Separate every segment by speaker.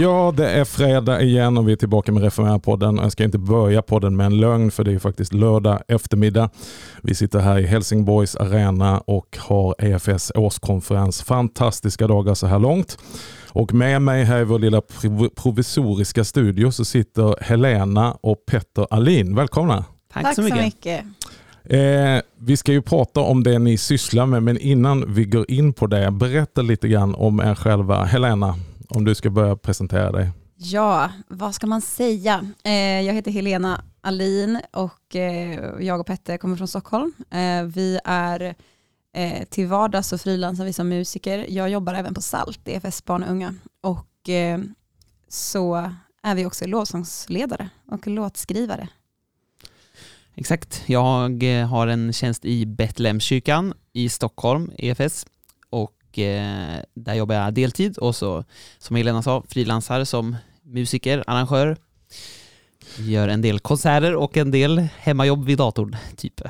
Speaker 1: Ja, det är fredag igen och vi är tillbaka med Reformera-podden. Jag ska inte börja podden med en lögn för det är faktiskt lördag eftermiddag. Vi sitter här i Helsingborgs arena och har EFS årskonferens. Fantastiska dagar så här långt. Och med mig här i vår lilla provisoriska studio så sitter Helena och Petter Alin. Välkomna!
Speaker 2: Tack, Tack så mycket. Så mycket.
Speaker 1: Eh, vi ska ju prata om det ni sysslar med, men innan vi går in på det, berätta lite grann om er själva. Helena, om du ska börja presentera dig.
Speaker 2: Ja, vad ska man säga? Eh, jag heter Helena Alin och eh, jag och Petter kommer från Stockholm. Eh, vi är eh, till vardags och frilansar vi som musiker. Jag jobbar även på SALT, DFS barn och unga. Och eh, så är vi också lovsångsledare och låtskrivare.
Speaker 3: Exakt. Jag har en tjänst i Betlehemskyrkan i Stockholm, EFS. Och eh, där jobbar jag deltid och så, som Helena sa, frilansar som musiker, arrangör. Gör en del konserter och en del hemmajobb vid datorn, typ.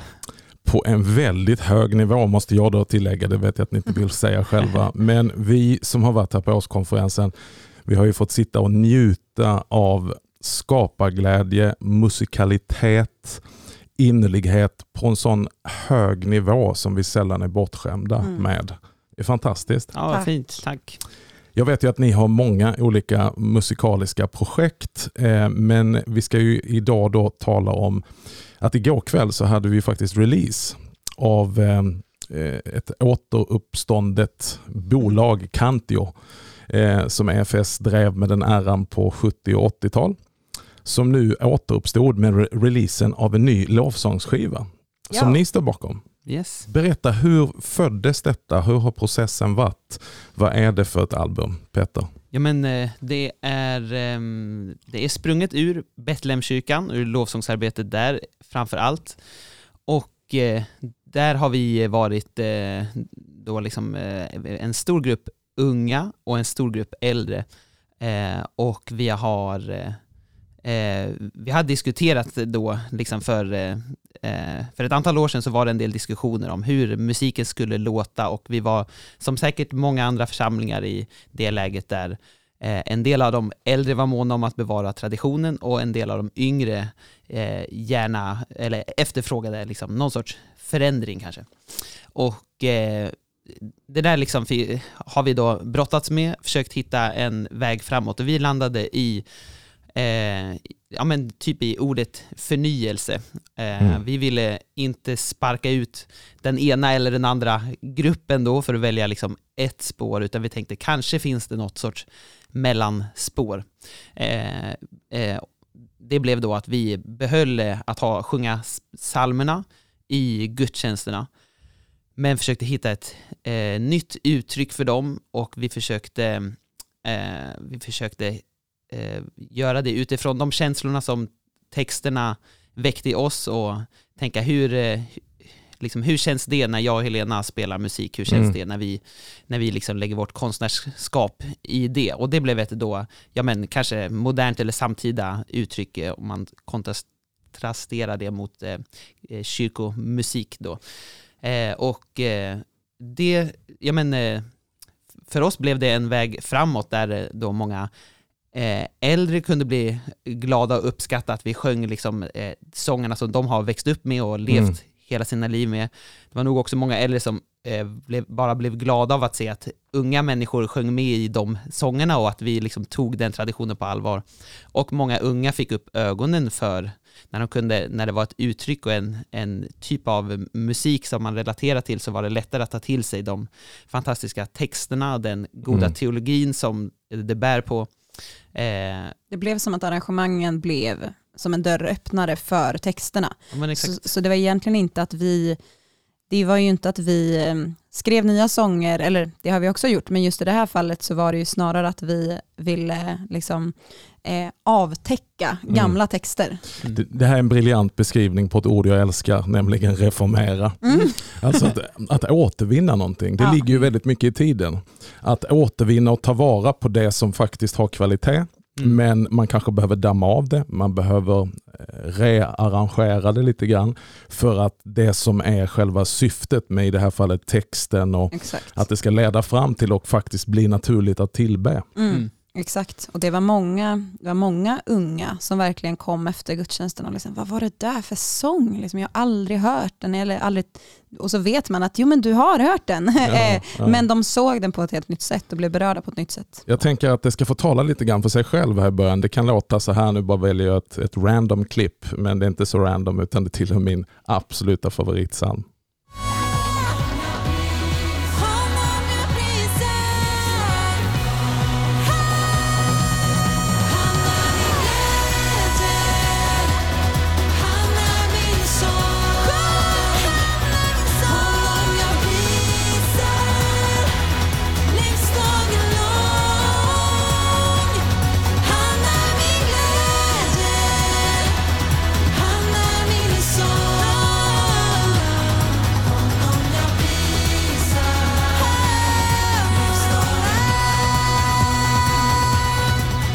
Speaker 1: På en väldigt hög nivå måste jag då tillägga, det vet jag att ni inte vill säga själva. Men vi som har varit här på årskonferensen, vi har ju fått sitta och njuta av skaparglädje, musikalitet, innerlighet på en sån hög nivå som vi sällan är bortskämda mm. med. Det är fantastiskt.
Speaker 3: Ja, Tack. fint. Tack.
Speaker 1: Jag vet ju att ni har många olika musikaliska projekt, eh, men vi ska ju idag då tala om att igår kväll så hade vi faktiskt release av eh, ett återuppståndet bolag, Cantio, eh, som EFS drev med den äran på 70 och 80-tal som nu återuppstod med releasen av en ny lovsångsskiva ja. som ni står bakom.
Speaker 3: Yes.
Speaker 1: Berätta, hur föddes detta? Hur har processen varit? Vad är det för ett album, Peter?
Speaker 3: Ja, men eh, det är, ehm, det är sprunget ur Betlehemskyrkan, ur lovsångsarbetet där framför allt. Och eh, där har vi varit eh, då liksom en stor grupp unga och en stor grupp äldre. Och vi har Eh, vi hade diskuterat då, liksom för, eh, eh, för ett antal år sedan så var det en del diskussioner om hur musiken skulle låta och vi var, som säkert många andra församlingar i det läget där, eh, en del av de äldre var måna om att bevara traditionen och en del av de yngre eh, gärna, eller efterfrågade liksom någon sorts förändring kanske. Och eh, det där liksom har vi då brottats med, försökt hitta en väg framåt och vi landade i eh, ja, men typ i ordet förnyelse. Eh, mm. Vi ville inte sparka ut den ena eller den andra gruppen då för att välja liksom ett spår, utan vi tänkte kanske finns det något sorts mellanspår. Eh, eh, det blev då att vi behöll att ha, sjunga psalmerna i gudstjänsterna, men försökte hitta ett eh, nytt uttryck för dem och vi försökte, eh, vi försökte eh, göra det utifrån de känslorna som texterna väckte i oss och tänka hur, eh, liksom, hur känns det när jag och Helena spelar musik? Hur känns mm. det när vi, när vi liksom lägger vårt konstnärskap i det? Och det blev ett då, ja men kanske modernt eller samtida uttryck eh, om man kontrasterar det mot eh, eh, kyrkomusik då. Eh, och eh, det, ja men eh, för oss blev det en väg framåt där då många äldre kunde bli glada och uppskatta att vi sjöng liksom, eh, sångerna som de har växt upp med och levt mm. hela sina liv med. Det var nog också många äldre som eh, blev, bara blev glada av att se att unga människor sjöng med i de sångerna och att vi liksom tog den traditionen på allvar. Och många unga fick upp ögonen för när, de kunde, när det var ett uttryck och en, en typ av musik som man relaterar till så var det lättare att ta till sig de fantastiska texterna, den goda mm. teologin som det bär på.
Speaker 2: Eh, det blev som att arrangemangen blev som en dörröppnare för texterna. Så, så, det var egentligen inte att vi, det var ju inte att vi eh, skrev nya sånger, eller det har vi också gjort, men just i det här fallet så var det ju snarare att vi ville liksom eh, avtäcka mm. gamla texter.
Speaker 1: Mm. Det, det, här är en briljant beskrivning på ett ord jag älskar, nämligen reformera. Mm. Alltså att, att återvinna någonting, det ja. ligger ju väldigt mycket i tiden. Att återvinna och ta vara på det som faktiskt har kvalitet. Mm. Men man kanske behöver damma av det, man behöver rearrangera det lite grann för att det som är själva syftet med i det här fallet texten och Exakt. att det ska leda fram till och faktiskt bli naturligt att tillbe.
Speaker 2: Mm. Exakt, och det var många, det var många unga som verkligen kom efter gudstjänsten och liksom, vad var det där för sång? Liksom, jag har aldrig hört den. Eller aldrig... Och så vet man att jo men du har hört den. Ja, ja. Men de såg den på ett helt nytt sätt och blev berörda på ett nytt sätt.
Speaker 1: Jag tänker att det ska få tala lite grann för sig själv här i början. Det kan låta så här, nu bara väljer jag ett, ett random klipp, men det är inte så random utan det tillhör min absoluta favoritsalm.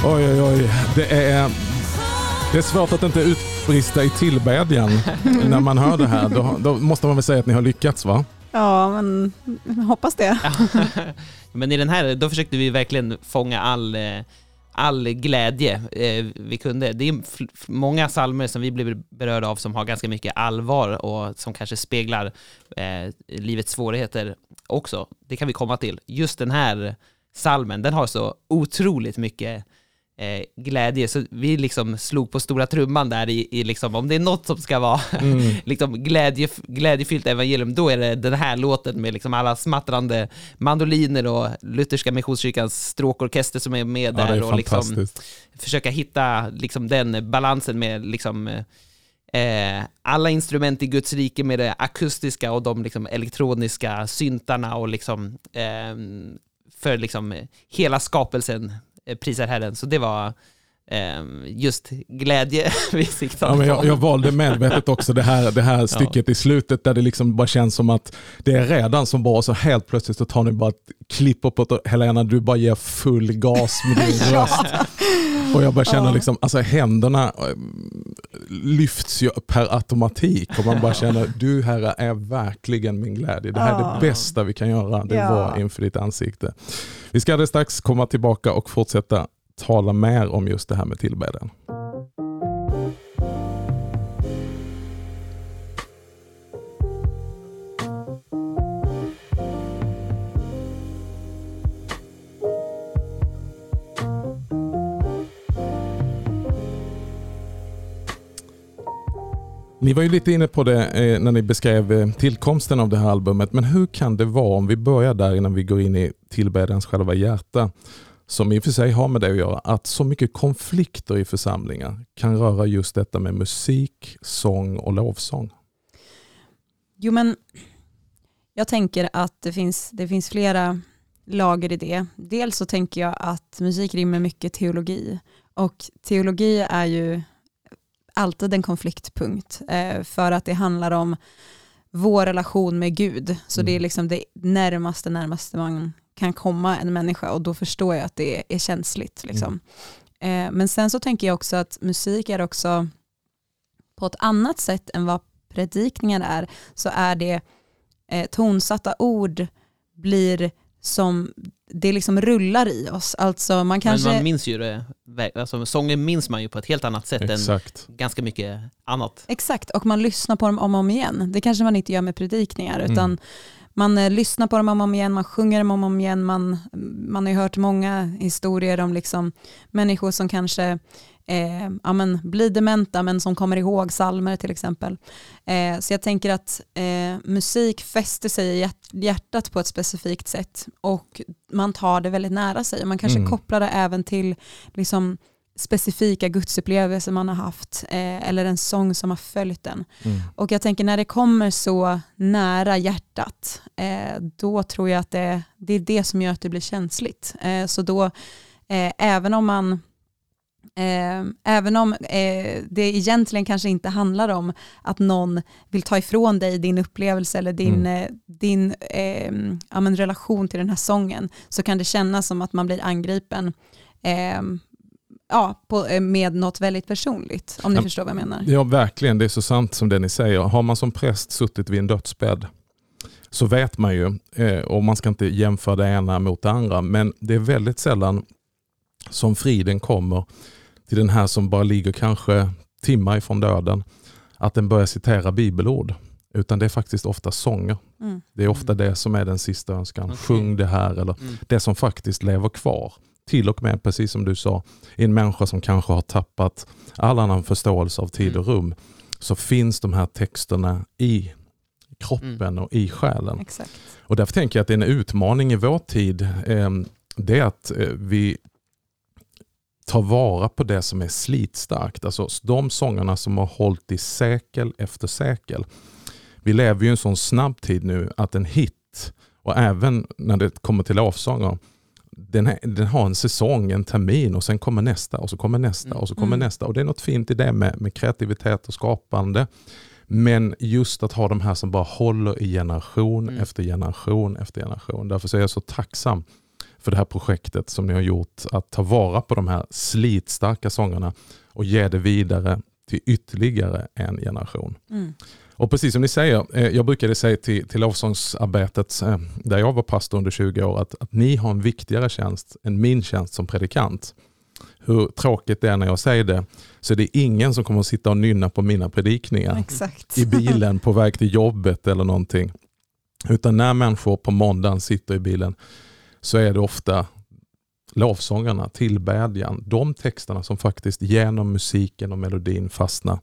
Speaker 1: Oj, oj, oj. Det är, det är svårt att inte utbrista i tillbedjan när man hör det här. Då, då, måste man väl säga att ni har lyckats va?
Speaker 2: Ja, men hoppas det.
Speaker 3: men i den här, då försökte vi verkligen fånga all, eh, all glädje eh, vi kunde. Det är många salmer som vi blir berörda av som har ganska mycket allvar och som kanske speglar eh, livets svårigheter också. Det kan vi komma till. Just den här salmen, den har så otroligt mycket glädje, så vi liksom slog på stora trumman där i, i liksom, om det är något som ska vara mm. liksom glädje, glädjefyllt evangelium, då är det den här låten med liksom alla smattrande mandoliner och Lutherska Missionskyrkans stråkorkester som är med ja, där och liksom försöka hitta liksom den balansen med liksom eh, alla instrument i Guds rike med det akustiska och de liksom elektroniska syntarna och liksom eh, för liksom hela skapelsen Eh, prisar Herren. Så det var ehm, just glädje vi siktade
Speaker 1: ja, men jag, jag, valde medvetet också det här, det här stycket ja. i slutet där det liksom bara känns som att det är redan som bra så helt plötsligt så tar ni bara ett klipp uppåt Helena du bara ger full gas med din röst. Och jag bara känner liksom, alltså händerna eh, lyfts ju per automatik och man bara känner, du Herre är verkligen min glädje. Det här är det bästa vi kan göra, det ja. var inför ditt ansikte. Vi ska alldeles strax komma tillbaka och fortsätta tala mer om just det här med tillbedjan. Ni var ju lite inne på det eh, när ni beskrev eh, tillkomsten av det här albumet, men hur kan det vara, om vi börjar där innan vi går in i tillbedjans själva hjärta, som i och för sig har med det att göra, att så mycket konflikter i församlingar kan röra just detta med musik, sång och lovsång?
Speaker 2: Jo men jag tänker att det finns, det finns flera lager i det. Dels så tänker jag att musik rymmer mycket teologi och teologi är ju alltid en konfliktpunkt eh, för att det handlar om vår relation med Gud. Så mm. det är mm. liksom det närmaste, närmaste man kan komma en människa och då förstår jag att det är känsligt. Liksom. Mm. Eh, men sen så tänker jag också att musik är också på ett annat sätt än vad predikningar är, så är det eh, tonsatta ord blir som det liksom rullar i oss. Alltså man kanske...
Speaker 3: Men man minns ju det, alltså sången minns man ju på ett helt annat sätt Exakt. än ganska mycket annat.
Speaker 2: Exakt, och man lyssnar på dem om och om igen. Det kanske man inte gör med predikningar, mm. utan man eh, lyssnar på dem om och om igen, man sjunger dem om och om igen. Man, man har ju hört många historier om liksom människor som kanske eh, ja, men, blir dementa men som kommer ihåg salmer till exempel. Eh, så jag tänker att eh, musik fäster sig i hjärtat på ett specifikt sätt och man tar det väldigt nära sig. Man kanske mm. kopplar det även till liksom, specifika gudsupplevelser man har haft eh, eller en sång som har följt den. Mm. Och jag tänker när det kommer så nära hjärtat, eh, då tror jag att det, det, är det som gör att det blir känsligt. Eh, så då, eh, även om man även om eh, det egentligen kanske inte handlar om att någon vill ta ifrån dig din upplevelse eller din, mm. eh, din ehm, ja, men relation till den här sången så kan det kännas som att man blir angripen ehm, ja, på, eh, med något väldigt personligt, om ni ja, förstår vad jag menar.
Speaker 1: Ja, verkligen. Det är så sant som det ni säger. Har man som präst suttit vid en dödsbädd så vet man ju, och man ska inte jämföra det ena mot det andra, men det är väldigt sällan som friden kommer till den här som bara ligger kanske timmar ifrån döden, att den börjar citera bibelord. Utan det är faktiskt ofta sånger. Mm. Det är ofta det som är den sista önskan. Okay. Sjung det här eller mm. det som faktiskt lever kvar. Till och med, precis som du sa, i en människa som kanske har tappat all annan förståelse av tid och mm. rum, så finns de här texterna i kroppen mm. och i själen.
Speaker 2: Exakt.
Speaker 1: Och därför tänker jag att det är en utmaning i vår tid. Eh, det är att eh, vi tar vara på det som är slitstarkt. Alltså de sångerna som har hållit i sekel efter sekel. Vi lever ju i en sån snabb tid nu att en hit, och även när det kommer till lovsånger, den, den, har en säsong, en termin och sen kommer nästa och så kommer nästa mm. och så kommer mm. nästa. Och Det är något fint i det med, med kreativitet och skapande. Men just att ha de här som bara håller i generation mm. efter generation efter generation. Därför är jag så tacksam för det här projektet som ni har gjort. Att ta vara på de här slitstarka sångerna och ge det vidare till ytterligare en generation. Mm. Och precis som ni säger, eh, jag brukade säga till, till lovsångsarbetet eh, där jag var pastor under 20 år att, att ni har en viktigare tjänst än min tjänst som predikant. Hur tråkigt det är när jag säger det, så är det ingen som kommer att sitta och nynna på mina predikningar
Speaker 2: Exakt.
Speaker 1: i bilen på väg till jobbet eller någonting. Utan när människor på måndagen sitter i bilen så är det ofta lovsångarna, tillbedjan, de texterna som faktiskt genom musiken och melodin fastnar.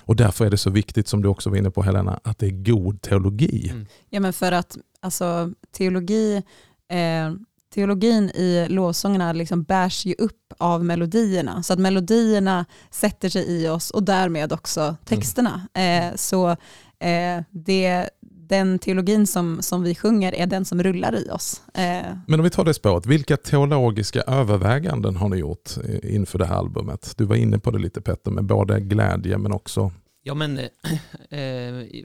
Speaker 1: Och därför är det så viktigt, som du också var inne på Helena, att det är god teologi. Mm.
Speaker 2: Ja men för att alltså, teologi, eh, teologin i lovsångerna liksom bärs ju upp av melodierna. Så att melodierna sätter sig i oss och därmed också texterna. Mm. Eh, så eh, det, den teologin som, som vi sjunger är den som rullar i oss. Eh.
Speaker 1: Men om vi tar det spåret, vilka teologiska överväganden har ni gjort inför det här albumet? Du var inne på det lite Petter, med både glädje men också...
Speaker 3: Ja men eh,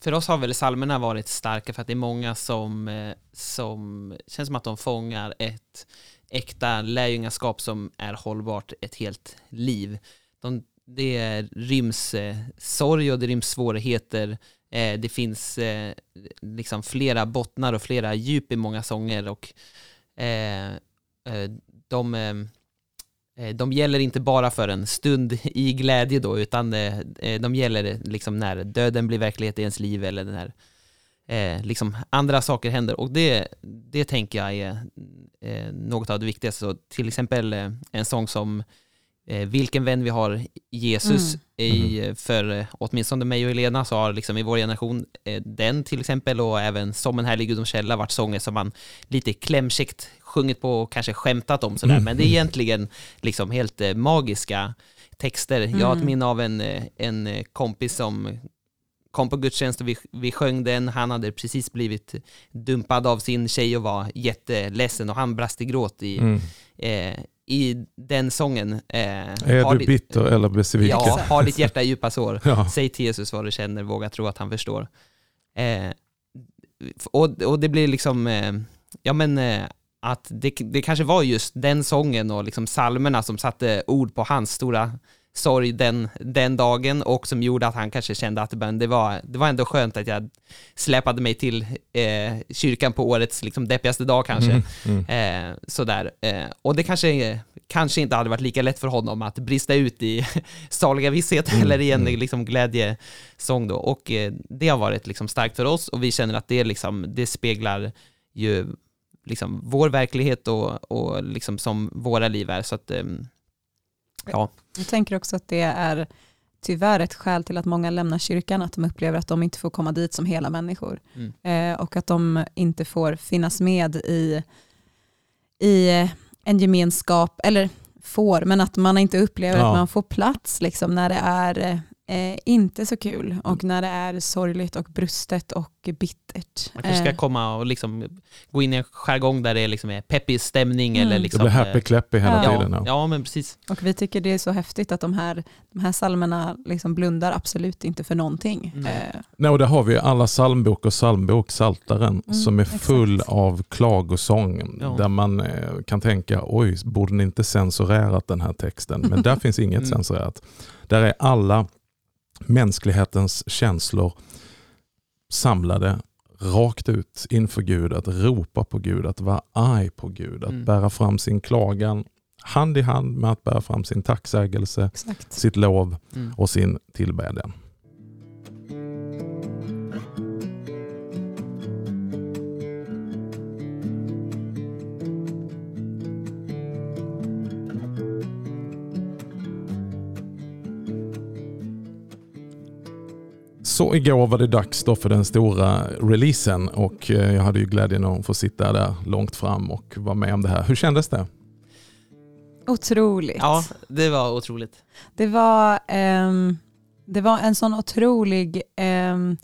Speaker 3: för oss har väl salmerna varit starka för att det är många som, eh, som känns som att de fångar ett äkta lärjungaskap som är hållbart ett helt liv. De, det ryms eh, sorg och det ryms svårigheter Eh, det finns eh, liksom flera bottnar och flera djup i många sånger och eh, eh de, eh, eh, de gäller inte bara för en stund i glädje då, utan eh, de gäller liksom när döden blir verklighet i ens liv eller när liksom andra saker händer. Och det, det tänker jag är något av det viktigaste. Så till exempel en sång som eh, vilken vän vi har Jesus mm. i, mm. för eh, åtminstone mig och Elena så har liksom i vår generation eh, den till exempel och även Som en härlig gudomskälla varit sånger som man lite klämkäckt sjungit på och kanske skämtat om sådär, mm. men det är egentligen liksom helt eh, magiska texter. Jag har ett mm. minne av en, eh, en kompis som kom på gudstjänst och vi, vi sjöng den. Han hade precis blivit dumpad av sin tjej och var jätteledsen och han brast i gråt i, mm. eh, i den sången. Eh,
Speaker 1: är du bitter eller besviken?
Speaker 3: Ja, har ditt hjärta djupa sår. ja. Säg till Jesus vad du känner, våga tro att han förstår. Eh, och, och det blir liksom, eh, ja men att det, det kanske var just den sången och liksom salmerna som satte ord på hans stora sorg den, den dagen och som gjorde att han kanske kände att det var, det var ändå skönt att jag släpade mig till eh, kyrkan på årets liksom, deppigaste dag kanske. Mm, mm. Eh, sådär. Eh, och det kanske, kanske inte hade varit lika lätt för honom att brista ut i saliga visshet mm, eller i en mm. liksom, glädjesång då. Och eh, det har varit liksom, starkt för oss och vi känner att det, liksom, det speglar ju liksom, vår verklighet och, och liksom, som våra liv är. Så att, ehm, Ja.
Speaker 2: Jag tänker också att det är tyvärr ett skäl till att många lämnar kyrkan, att de upplever att de inte får komma dit som hela människor. Mm. Eh, och att de inte får finnas med i, i en gemenskap, eller får, men att man inte upplever ja. att man får plats liksom, när det är eh, inte så kul och när det är sorgligt och brustet och bittert.
Speaker 3: Man kanske ska eh. komma och liksom gå in i en jargong där det liksom är peppig stämning. Mm. Eller liksom,
Speaker 1: det blir happy clappy hela
Speaker 3: ja.
Speaker 1: tiden. Ja.
Speaker 3: ja, men precis.
Speaker 2: Och vi tycker det är så häftigt att de här, de här salmerna liksom blundar absolut inte för någonting.
Speaker 1: Mm. Eh. Nej, och där har vi alla psalmbok och psalmbok, Saltaren, mm, som är full exakt. av klagosång. Ja. Där man eh, kan tänka, oj, borde ni inte censurerat den här texten? Men där finns inget mm. censurerat. Där är alla mänsklighetens känslor samlade rakt ut inför Gud, att ropa på Gud, att vara arg på Gud, att mm. bära fram sin klagan. hand i hand med att bära fram sin tacksägelse, Exakt. sitt lov mm. och sin tillbedjan. Så igår var det dags då för den stora releasen och eh, jag hade ju glädjen att få sitta där långt fram och vara med om det här. Hur kändes det?
Speaker 2: Otroligt.
Speaker 3: Ja, det var otroligt.
Speaker 2: Det var, um, det var en sån otrolig, um,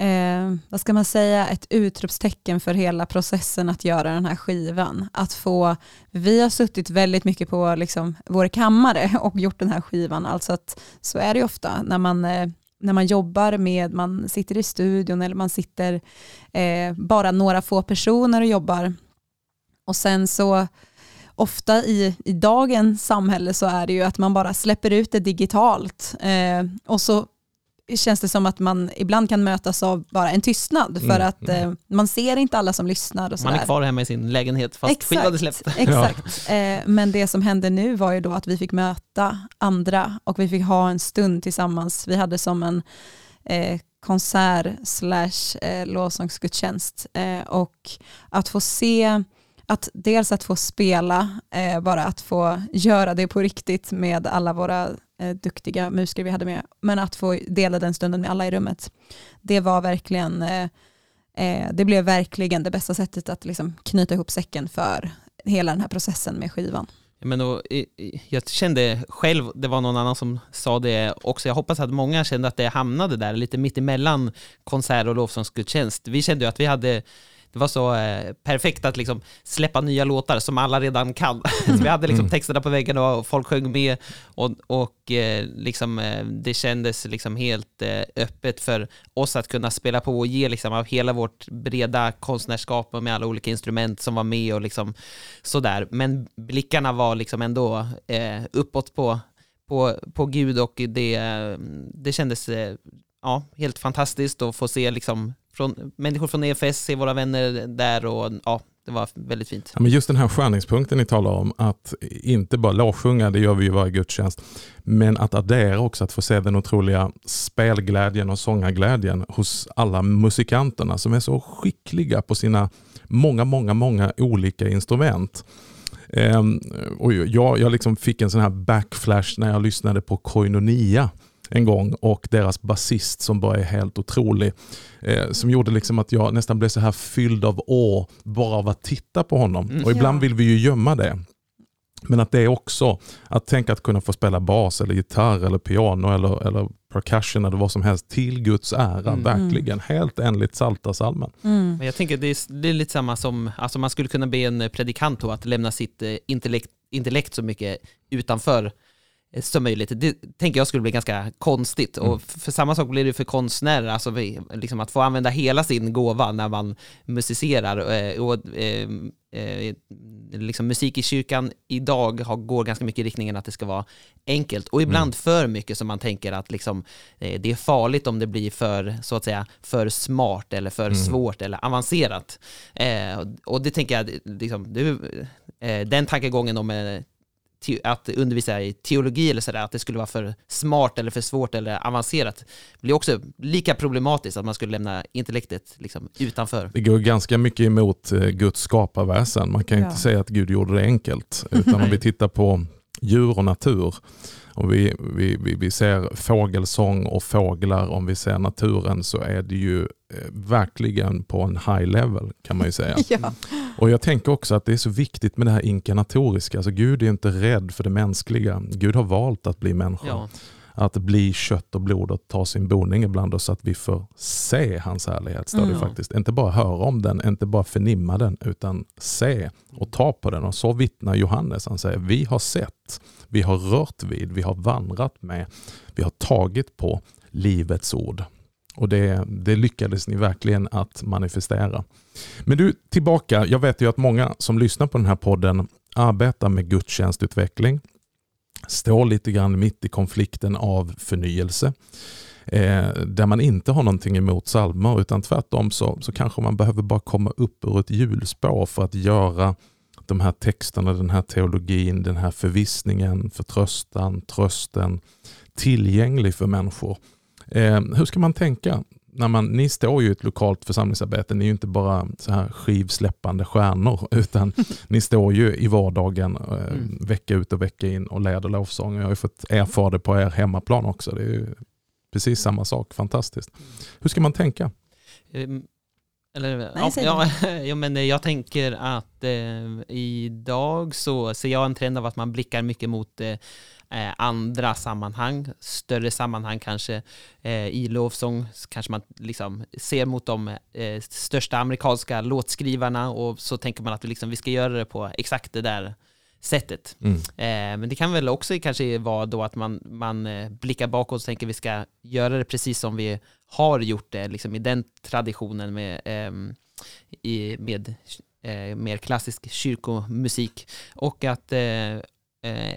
Speaker 2: um, vad ska man säga, ett utropstecken för hela processen att göra den här skivan. Att få, vi har suttit väldigt mycket på liksom, vår kammare och gjort den här skivan. Alltså att så är det ofta när man uh, när man jobbar med, man sitter i studion eller man sitter eh, bara några få personer och jobbar. Och sen så ofta i, i dagens samhälle så är det ju att man bara släpper ut det digitalt eh, och så känns det som att man ibland kan mötas av bara en tystnad för mm, att mm. Man ser inte alla som lyssnar. Och
Speaker 3: man är kvar hemma i sin lägenhet fast exakt, skivan är släppt.
Speaker 2: Exakt, ja. eh, men det som hände nu var ju då att vi fick möta andra och vi fick ha en stund tillsammans. Vi hade som en eh, konsert slash eh, lovsångsgudstjänst eh, och att få se att dels att få spela, eh, bara att få göra det på riktigt med alla våra eh, duktiga musiker vi hade med, men att få dela den stunden med alla i rummet. Det var verkligen, eh, eh det blev verkligen det bästa sättet att liksom knyta ihop säcken för hela den här processen med skivan.
Speaker 3: Men då, jag kände själv, det var någon annan som sa det också, jag hoppas att många kände att det hamnade där lite mitt emellan konsert och lovsångsgudstjänst. Vi kände ju att vi hade det var så eh, perfekt att liksom släppa nya låtar som alla redan kan. vi hade liksom mm. texterna på väggen och folk sjöng med och, och eh, liksom, eh, det kändes liksom helt eh, öppet för oss att kunna spela på och ge liksom av hela vårt breda konstnärskap med alla olika instrument som var med och liksom sådär. Men blickarna var liksom ändå eh, uppåt på, på, på Gud och det, det kändes eh, ja, helt fantastiskt att få se liksom från människor från EFS, är våra vänner där och ja, det var väldigt fint.
Speaker 1: Ja, men just den här skärningspunkten ni talar om, att inte bara lovsjunga, det gör vi ju varje gudstjänst, men att addera också, att få se den otroliga spelglädjen och sångarglädjen hos alla musikanterna som är så skickliga på sina många, många, många olika instrument. Um, och jag, jag liksom fick en sån här backflash när jag lyssnade på Koinonia en gång och deras basist som bara är helt otrolig. Eh, som gjorde liksom att jag nästan blev så här fylld av å bara av att titta på honom. Mm. Och ibland ja. vill vi ju gömma det. Men att det är också att tänka att kunna få spela bas eller gitarr eller piano eller, eller percussion eller vad som helst till Guds ära. Mm. Verkligen. Helt enligt Psaltarpsalmen.
Speaker 3: Mm. Men jag tänker det är, det är lite samma som, alltså man skulle kunna be en predikant att lämna sitt eh, intellekt, intellekt så mycket utanför som möjligt. Det tänker jag skulle bli ganska konstigt. Mm. Och för samma sak blir det för konstnärer, alltså liksom att få använda hela sin gåva när man musicerar. Eh, och, eh, eh, liksom musik i kyrkan idag har, går ganska mycket i riktningen att det ska vara enkelt och ibland mm. för mycket som man tänker att liksom, eh, det är farligt om det blir för, så att säga, för smart eller för mm. svårt eller avancerat. Eh, och det tänker jag, liksom, det, eh, den tankegången om att undervisa i teologi eller sådär, att det skulle vara för smart eller för svårt eller avancerat, blir också lika problematiskt att man skulle lämna intellektet liksom utanför.
Speaker 1: Det går ganska mycket emot eh, Guds skaparväsen. Man kan ja. inte säga att Gud gjorde det enkelt, utan om vi tittar på djur och natur, om vi, vi, vi, vi ser fågelsång och fåglar, om vi ser naturen så är det ju eh, verkligen på en high level kan man ju säga. ja. Och Jag tänker också att det är så viktigt med det här inkarnatoriska. Alltså Gud är inte rädd för det mänskliga. Gud har valt att bli människa. Ja. Att bli kött och blod och ta sin boning ibland oss så att vi får se hans härlighet. Står mm. faktiskt. Inte bara höra om den, inte bara förnimma den, utan se och ta på den. Och så vittnar Johannes. Han säger vi har sett, vi har rört vid, vi har vandrat med, vi har tagit på livets ord. Och det, det, lyckades ni verkligen att manifestera. Men du, tillbaka. Jag vet ju att många som lyssnar på den här podden arbetar med gudstjänstutveckling. Står lite grann mitt i konflikten av förnyelse. Eh, där man inte har någonting emot salmer utan tvärtom så, så kanske man behöver bara komma upp ur ett hjulspår för att göra de här texterna, den här teologin, den här förvissningen, förtröstan, trösten tillgänglig för människor. Eh, hur ska man tänka? När man, ni står ju i ett lokalt församlingsarbete, ni är ju inte bara så här skivsläppande stjärnor, utan ni står ju i vardagen eh, mm. vecka ut och vecka in och leder lovsång. Jag har ju fått erfara det på er hemmaplan också. Det är ju precis samma sak, fantastiskt. Hur ska man tänka?
Speaker 3: Um, eller, Nej, ja, ja, ja, men jag tänker att eh, idag så ser jag en trend av att man blickar mycket mot eh, eh, andra sammanhang, större sammanhang kanske. Eh, I lovsång kanske man liksom ser mot de eh, största amerikanska låtskrivarna och så tänker man att vi, liksom, vi ska göra det på exakt det där sättet. Mm. Eh, men det kan väl också kanske vara då att man, man eh, blickar bakåt och tänker att vi ska göra det precis som vi har gjort det, liksom i den traditionen med, ehm, i, med eh, mer klassisk kyrkomusik. Och att Eh,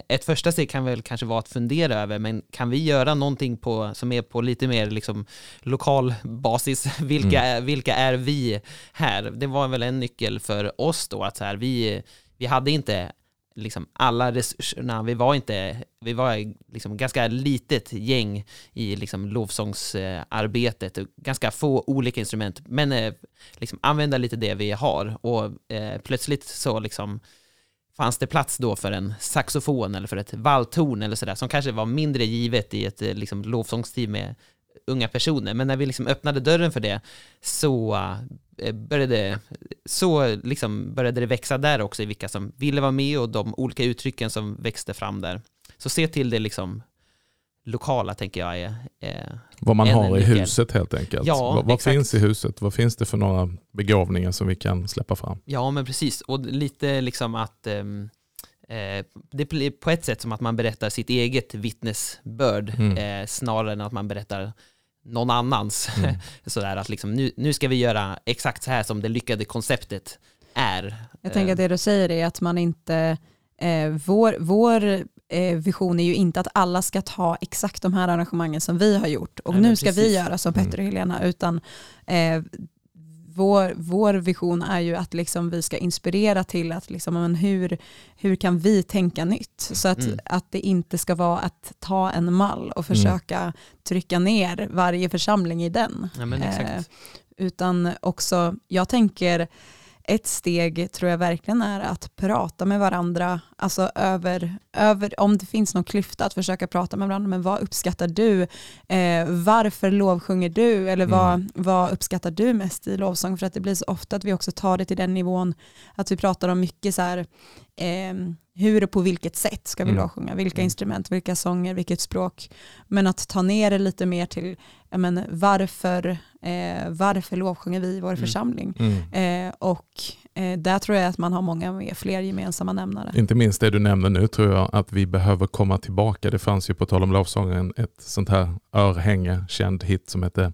Speaker 3: ett första steg kan väl kanske vara att fundera över, men kan vi göra någonting på, som är på lite mer liksom, lokal basis? Vilka, mm. vilka är vi här? Det var väl en nyckel för oss då, att så här, vi, vi hade inte liksom alla resurserna, vi var inte, vi var liksom ganska litet gäng i liksom lovsångsarbetet, ganska få olika instrument, men eh, liksom använda lite det vi har och eh, plötsligt så liksom fanns det plats då för en saxofon eller för ett valthorn eller sådär, som kanske var mindre givet i ett eh, liksom, lovsångsteam med unga personer. Men när vi liksom öppnade dörren för det så eh, började, så liksom började det växa där också i vilka som ville vara med och de olika uttrycken som växte fram där. Så se till det liksom lokala tänker jag är... är
Speaker 1: Vad man har i huset helt enkelt. Ja, vad, vad finns i huset? Vad finns det för några begåvningar som vi kan släppa fram?
Speaker 3: Ja, men precis. Och lite liksom att um, eh, det blir på ett sätt som att man berättar sitt eget vittnesbörd mm. eh, snarare än att man berättar någon annans. Mm. Sådär att liksom, nu, nu ska vi göra exakt så här som det lyckade konceptet är.
Speaker 2: Jag tänker att det du säger är att man inte, eh, vår, vår eh, vision är ju inte att alla ska ta exakt de här arrangemangen som vi har gjort och Nej, nu ska vi göra som Petter och Helena, utan eh, vår, vår vision är ju att liksom vi ska inspirera till att liksom, men hur, hur kan vi tänka nytt? Så att, mm. att det inte ska vara att ta en mall och mm. försöka mm. trycka ner varje församling i den.
Speaker 3: Ja, eh,
Speaker 2: utan också, jag tänker, ett steg tror jag verkligen är att prata med varandra, alltså över, över om det finns någon klyfta, att försöka prata med varandra, men vad uppskattar du? Eh, varför lovsjunger du? Eller vad, mm. vad uppskattar du mest i lovsång? För att det blir så ofta att vi också tar det till den nivån, att vi pratar om mycket så här, eh, hur och på vilket sätt ska vi mm. lovsjunga, vilka mm. instrument, vilka sånger, vilket språk. Men att ta ner det lite mer till men, varför, eh, varför lovsjunger vi i vår mm. församling? Eh, och eh, där tror jag att man har många med, fler gemensamma nämnare.
Speaker 1: Inte minst det du nämner nu tror jag att vi behöver komma tillbaka. Det fanns ju på tal om lovsången ett sånt här örhänge, känd hit som heter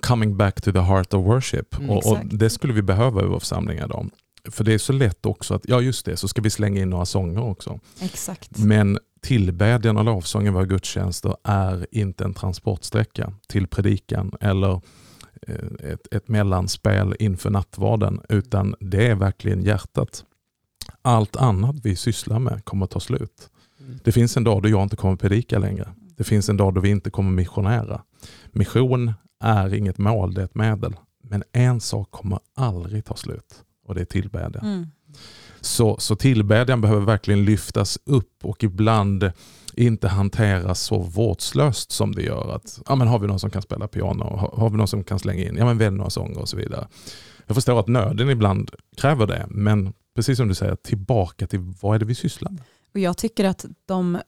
Speaker 1: Coming back to the heart of worship. Mm, och, och, Det skulle vi behöva i vår församling idag. För det är så lätt också att, ja just det, så ska vi slänga in några sånger också.
Speaker 2: Exakt.
Speaker 1: Men tillbedjan och lovsången i våra gudstjänster är inte en transportsträcka till predikan eller eh, ett, ett mellanspel inför nattvarden, utan det är verkligen hjärtat. Allt annat vi sysslar med kommer att ta slut. Mm. Det finns en dag då jag inte kommer predika längre. Det finns en dag då vi inte kommer missionera. Mission är inget mål, det är ett medel. Men en sak kommer aldrig ta slut och det är tillbedjan. Mm. Så, så tillbedjan behöver verkligen lyftas upp och ibland inte hanteras så vårdslöst som det gör. Att, ja, men har vi någon som kan spela piano? Har, har vi någon som kan slänga in? Ja, men välj några sånger och så vidare. Jag förstår att nöden ibland kräver det, men precis som du säger, tillbaka till vad är det vi sysslar med?
Speaker 2: Och jag tycker att de, eh,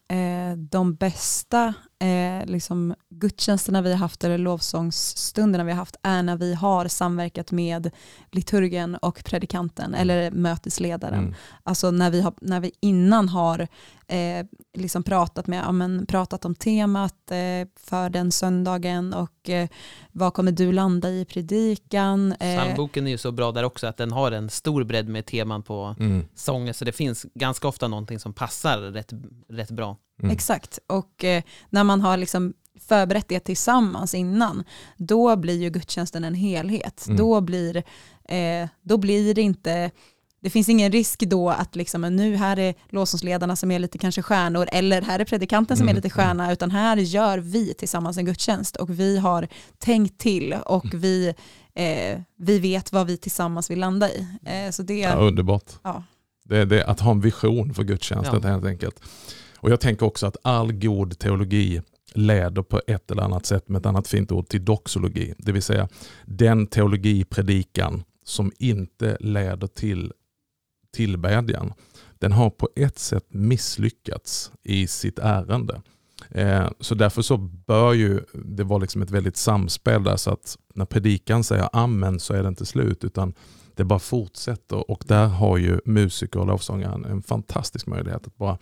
Speaker 2: de bästa eh, liksom gudstjänsterna vi har haft eller lovsångsstunderna vi har haft är när vi har samverkat med liturgen och predikanten mm. eller mötesledaren. Mm. Alltså när vi, har, när vi innan har eh, liksom pratat, med, ja, men, pratat om temat eh, för den söndagen och eh, vad kommer du landa i predikan.
Speaker 3: Eh, Psalmboken är ju så bra där också att den har en stor bredd med teman på mm. sånger så det finns ganska ofta någonting som passar rätt, rätt bra.
Speaker 2: Mm. Exakt, och eh, när man har liksom förberett det tillsammans innan, då blir ju gudstjänsten en helhet. Mm. Då, blir, eh, då blir det inte det finns ingen risk då att liksom, nu här är lovsångsledarna som är lite kanske stjärnor eller här är predikanten som mm. är lite stjärna utan här gör vi tillsammans en gudstjänst och vi har tänkt till och mm. vi, eh, vi vet vad vi tillsammans vill landa i. Eh, så det,
Speaker 1: ja, underbart.
Speaker 2: Ja.
Speaker 1: Det, det, att ha en vision för gudstjänsten ja. helt enkelt. Och jag tänker också att all god teologi leder på ett eller annat sätt med ett annat fint ord till doxologi. Det vill säga den teologipredikan som inte leder till tillbedjan. Den har på ett sätt misslyckats i sitt ärende. Eh, så därför så bör ju det vara liksom ett väldigt samspel där så att när predikan säger amen så är det inte slut utan det bara fortsätter och där har ju musiker och lovsångaren en fantastisk möjlighet att bara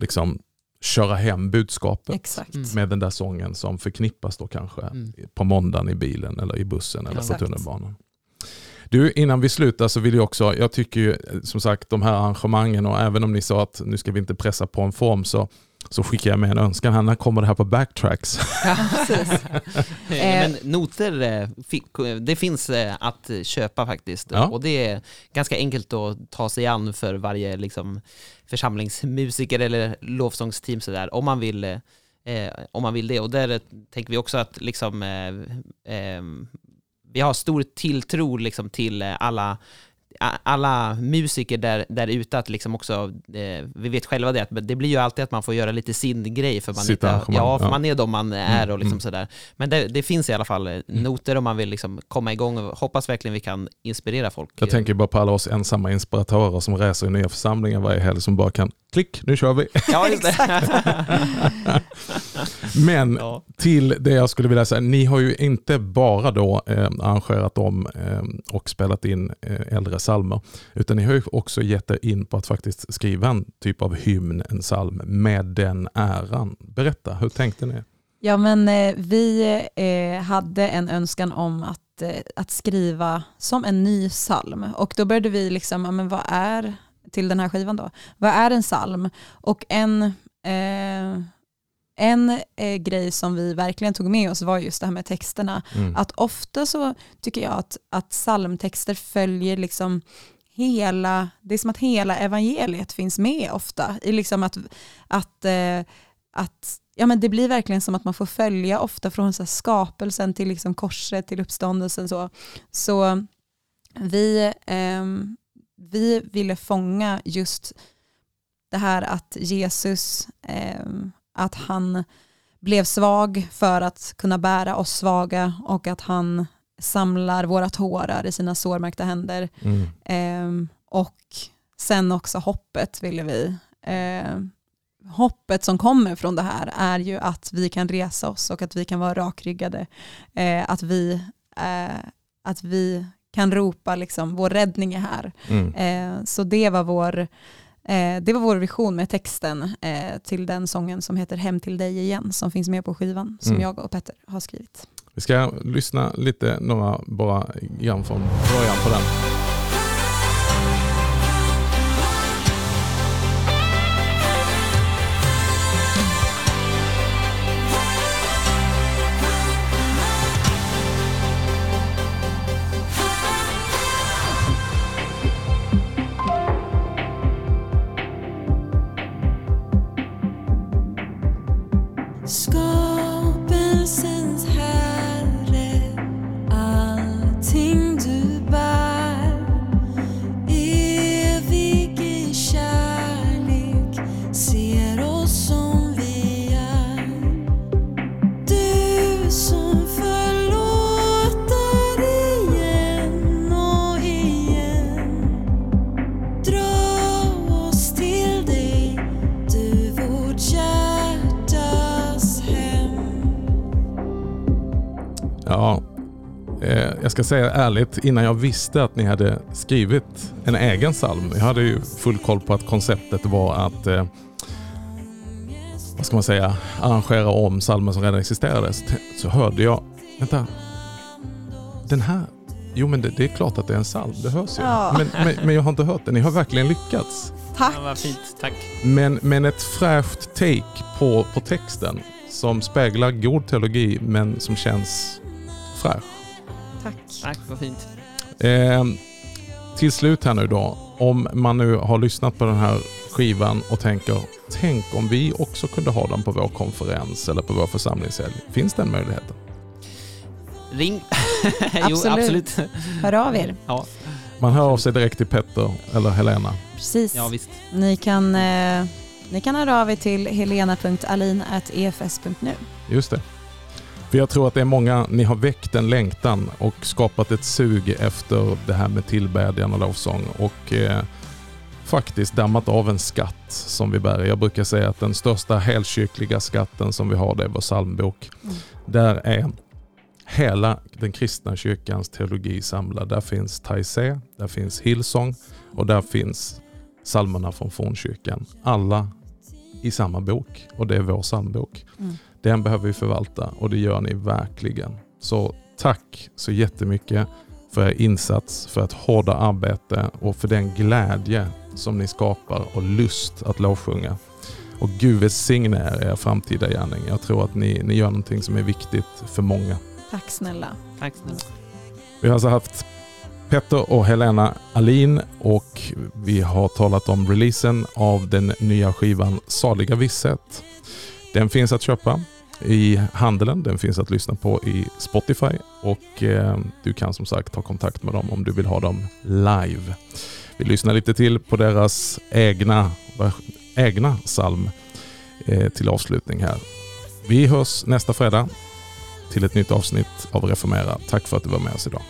Speaker 1: liksom köra hem budskapet
Speaker 2: Exakt.
Speaker 1: Mm. med den där sången som förknippas då kanske mm. på måndagen i bilen eller i bussen eller Exakt. på tunnelbanan. Du, innan vi slutar så vill jag också, jag tycker ju som sagt de här arrangemangen och även om ni sa att nu ska vi inte pressa på en form så så skickar jag med en önskan här. När kommer det här på backtracks?
Speaker 3: Ja, Men noter, eh, det finns eh, att köpa faktiskt. Ja. Och det är ganska enkelt att ta sig an för varje liksom, församlingsmusiker eller lovsångsteam sådär, om man vill eh, om man vill det. Och där tänker vi också att liksom, eh, eh, vi har stor tilltro liksom, till alla alla musiker där, där ute att liksom också, eh, vi vet själva det, att det blir ju alltid att man får göra lite sin grej för man, inte, ja, för ja. man är de man är mm, och liksom mm. sådär. Men det, det, finns i alla fall eh, noter om man vill liksom komma igång och hoppas verkligen vi kan inspirera folk.
Speaker 1: Jag tänker bara på alla oss ensamma inspiratörer som reser i nya församlingar varje helg som bara kan klick, nu kör vi.
Speaker 3: Ja.
Speaker 1: Men ja. till det jag skulle vilja säga, ni har ju inte bara då eh, arrangerat om eh, och spelat in eh, äldre psalmer, utan ni har ju också gett er in på att faktiskt skriva en typ av hymn, en psalm med den äran. Berätta, hur tänkte ni?
Speaker 2: Ja, men eh, vi eh, hade en önskan om att, eh, att skriva som en ny psalm och då började vi liksom, ja, men vad är till den här skivan då. Vad är en psalm? Och en, eh, en eh, grej som vi verkligen tog med oss var just det här med texterna. Mm. Att ofta så tycker jag att, att psalmtexter följer liksom hela, det är som att hela evangeliet finns med ofta. I liksom att, att, eh, att ja, men det blir verkligen som att man får följa ofta från så skapelsen till liksom korset till uppståndelsen. Så, så vi, eh, vi ville fånga just det här att Jesus, eh, att han blev svag för att kunna bära oss svaga och att han samlar våra tårar i sina sårmärkta händer. Mm. Eh, och sen också hoppet ville vi. Eh, hoppet som kommer från det här är ju att vi kan resa oss och att vi kan vara rakryggade. Eh, att, vi, eh, att vi kan ropa liksom, vår räddning är här. Mm. Eh, så det var vår eh, det var vår vision med texten eh, till den sången som heter Hem till dig igen som finns med på skivan som mm. jag och Petter har skrivit.
Speaker 1: Vi ska lyssna lite, några bara grann från början på den. Ska säga ärligt, innan jag visste att ni hade skrivit en egen psalm. Jag hade ju full koll på att konceptet var att eh, vad ska man säga, arrangera om psalmen som redan existerade. Så hörde jag, vänta, den här, jo men det, det är klart att det är en psalm, det hörs ju. Ja. Men, men, men, jag har inte hört den, ni har verkligen lyckats.
Speaker 2: Tack.
Speaker 3: Ja, vad fint, tack.
Speaker 1: Men, men ett fräscht take på, på texten som speglar god teologi men som känns fräsch.
Speaker 2: Tack.
Speaker 3: Tack, vad fint.
Speaker 1: Eh, till slut här nu då. om man nu har lyssnat på den här skivan och tänker, tänk om vi också kunde ha den på vår konferens eller på vår församlingshelg. Finns den möjligheten?
Speaker 3: Ring.
Speaker 2: absolut. jo, absolut. Hör av er.
Speaker 3: Ja.
Speaker 1: Man hör av sig direkt till Petter eller Helena.
Speaker 2: Precis.
Speaker 3: Ja, visst.
Speaker 2: Ni kan, eh, ni kan höra av er till helena.alin.efs.nu.
Speaker 1: Just det. För jag tror att det är många, ni har väckt en längtan och skapat ett sug efter det här med tillbedjan och lovsång och eh, faktiskt dammat av en skatt som vi bär. Jag brukar säga att den största helkyrkliga skatten som vi har det är vår psalmbok. Mm. Där är hela den kristna kyrkans teologi samlad. Där finns Taizé, där finns Hillsong och där finns psalmerna från fornkyrkan. Alla i samma bok och det är vår psalmbok. Mm. Den behöver vi förvalta och det gör ni verkligen. Så tack så jättemycket för er insats, för ert hårda arbete och för den glädje som ni skapar och lust att lovsjunga. Och Gud välsigne er er framtida gärning. Jag tror att ni, ni gör någonting som är viktigt för många.
Speaker 2: Tack snälla.
Speaker 3: Tack snälla.
Speaker 1: Vi har alltså haft Petter och Helena Alin och vi har talat om releasen av den nya skivan Saliga Visshet. Den finns att köpa i handeln, den finns att lyssna på i Spotify och eh, du kan som sagt ta kontakt med dem om du vill ha dem live. Vi lyssnar lite till på deras egna, egna psalm eh, till avslutning här. Vi hörs nästa fredag till ett nytt avsnitt av Reformera. Tack för att du var med oss idag.